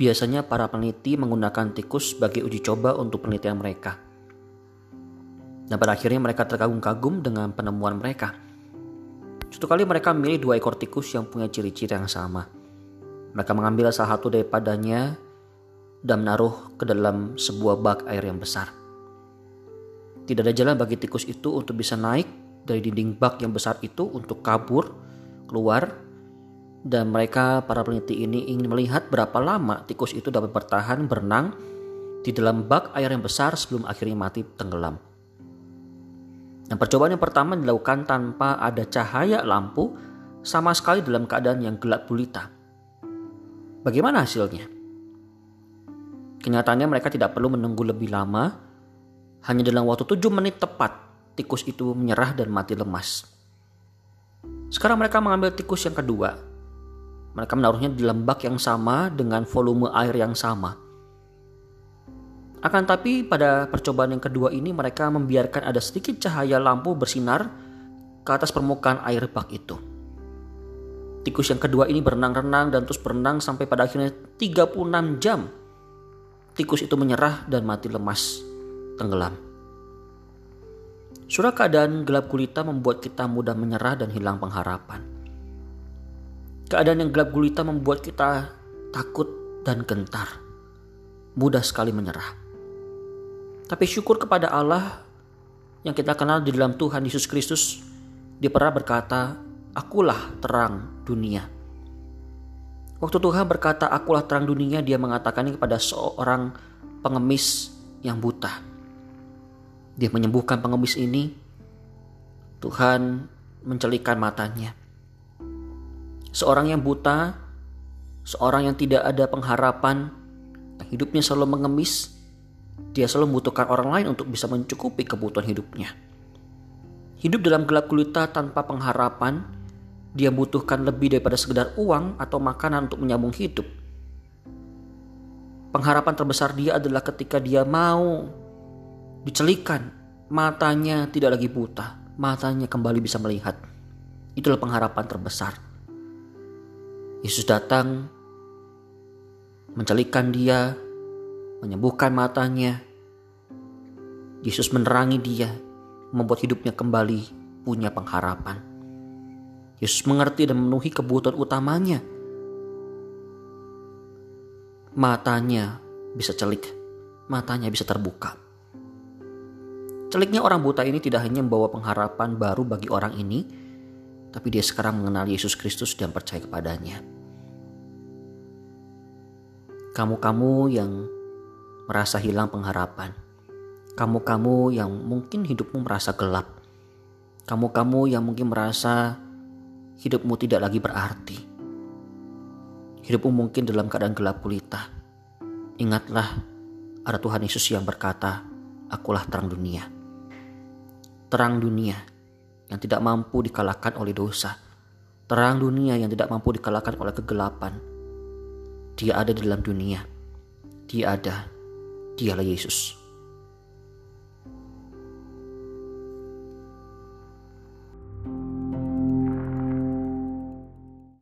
Biasanya para peneliti menggunakan tikus sebagai uji coba untuk penelitian mereka. Dan pada akhirnya mereka terkagum-kagum dengan penemuan mereka. Suatu kali mereka memilih dua ekor tikus yang punya ciri-ciri yang sama. Mereka mengambil salah satu daripadanya dan menaruh ke dalam sebuah bak air yang besar. Tidak ada jalan bagi tikus itu untuk bisa naik dari dinding bak yang besar itu untuk kabur, keluar, dan mereka para peneliti ini ingin melihat berapa lama tikus itu dapat bertahan berenang di dalam bak air yang besar sebelum akhirnya mati tenggelam. Dan percobaan yang pertama dilakukan tanpa ada cahaya lampu sama sekali dalam keadaan yang gelap gulita. Bagaimana hasilnya? Kenyataannya mereka tidak perlu menunggu lebih lama, hanya dalam waktu 7 menit tepat tikus itu menyerah dan mati lemas. Sekarang mereka mengambil tikus yang kedua mereka menaruhnya di lembak yang sama dengan volume air yang sama. Akan tapi pada percobaan yang kedua ini mereka membiarkan ada sedikit cahaya lampu bersinar ke atas permukaan air bak itu. Tikus yang kedua ini berenang-renang dan terus berenang sampai pada akhirnya 36 jam. Tikus itu menyerah dan mati lemas, tenggelam. Surah keadaan gelap gulita membuat kita mudah menyerah dan hilang pengharapan. Keadaan yang gelap gulita membuat kita takut dan gentar. Mudah sekali menyerah. Tapi syukur kepada Allah yang kita kenal di dalam Tuhan Yesus Kristus. Dia pernah berkata, Akulah terang dunia. Waktu Tuhan berkata, Akulah terang dunia, dia mengatakan ini kepada seorang pengemis yang buta. Dia menyembuhkan pengemis ini. Tuhan mencelikan matanya. Seorang yang buta, seorang yang tidak ada pengharapan, hidupnya selalu mengemis, dia selalu membutuhkan orang lain untuk bisa mencukupi kebutuhan hidupnya. Hidup dalam gelap gulita tanpa pengharapan, dia butuhkan lebih daripada sekedar uang atau makanan untuk menyambung hidup. Pengharapan terbesar dia adalah ketika dia mau dicelikan, matanya tidak lagi buta, matanya kembali bisa melihat. Itulah pengharapan terbesar. Yesus datang mencelikan dia, menyembuhkan matanya. Yesus menerangi dia, membuat hidupnya kembali punya pengharapan. Yesus mengerti dan memenuhi kebutuhan utamanya. Matanya bisa celik, matanya bisa terbuka. Celiknya orang buta ini tidak hanya membawa pengharapan baru bagi orang ini, tapi dia sekarang mengenal Yesus Kristus dan percaya kepadanya. Kamu-kamu yang merasa hilang pengharapan, kamu-kamu yang mungkin hidupmu merasa gelap, kamu-kamu yang mungkin merasa hidupmu tidak lagi berarti, hidupmu mungkin dalam keadaan gelap gulita. Ingatlah, ada Tuhan Yesus yang berkata, "Akulah terang dunia." Terang dunia yang tidak mampu dikalahkan oleh dosa, terang dunia yang tidak mampu dikalahkan oleh kegelapan. Dia ada di dalam dunia. Dia ada. Dialah Yesus.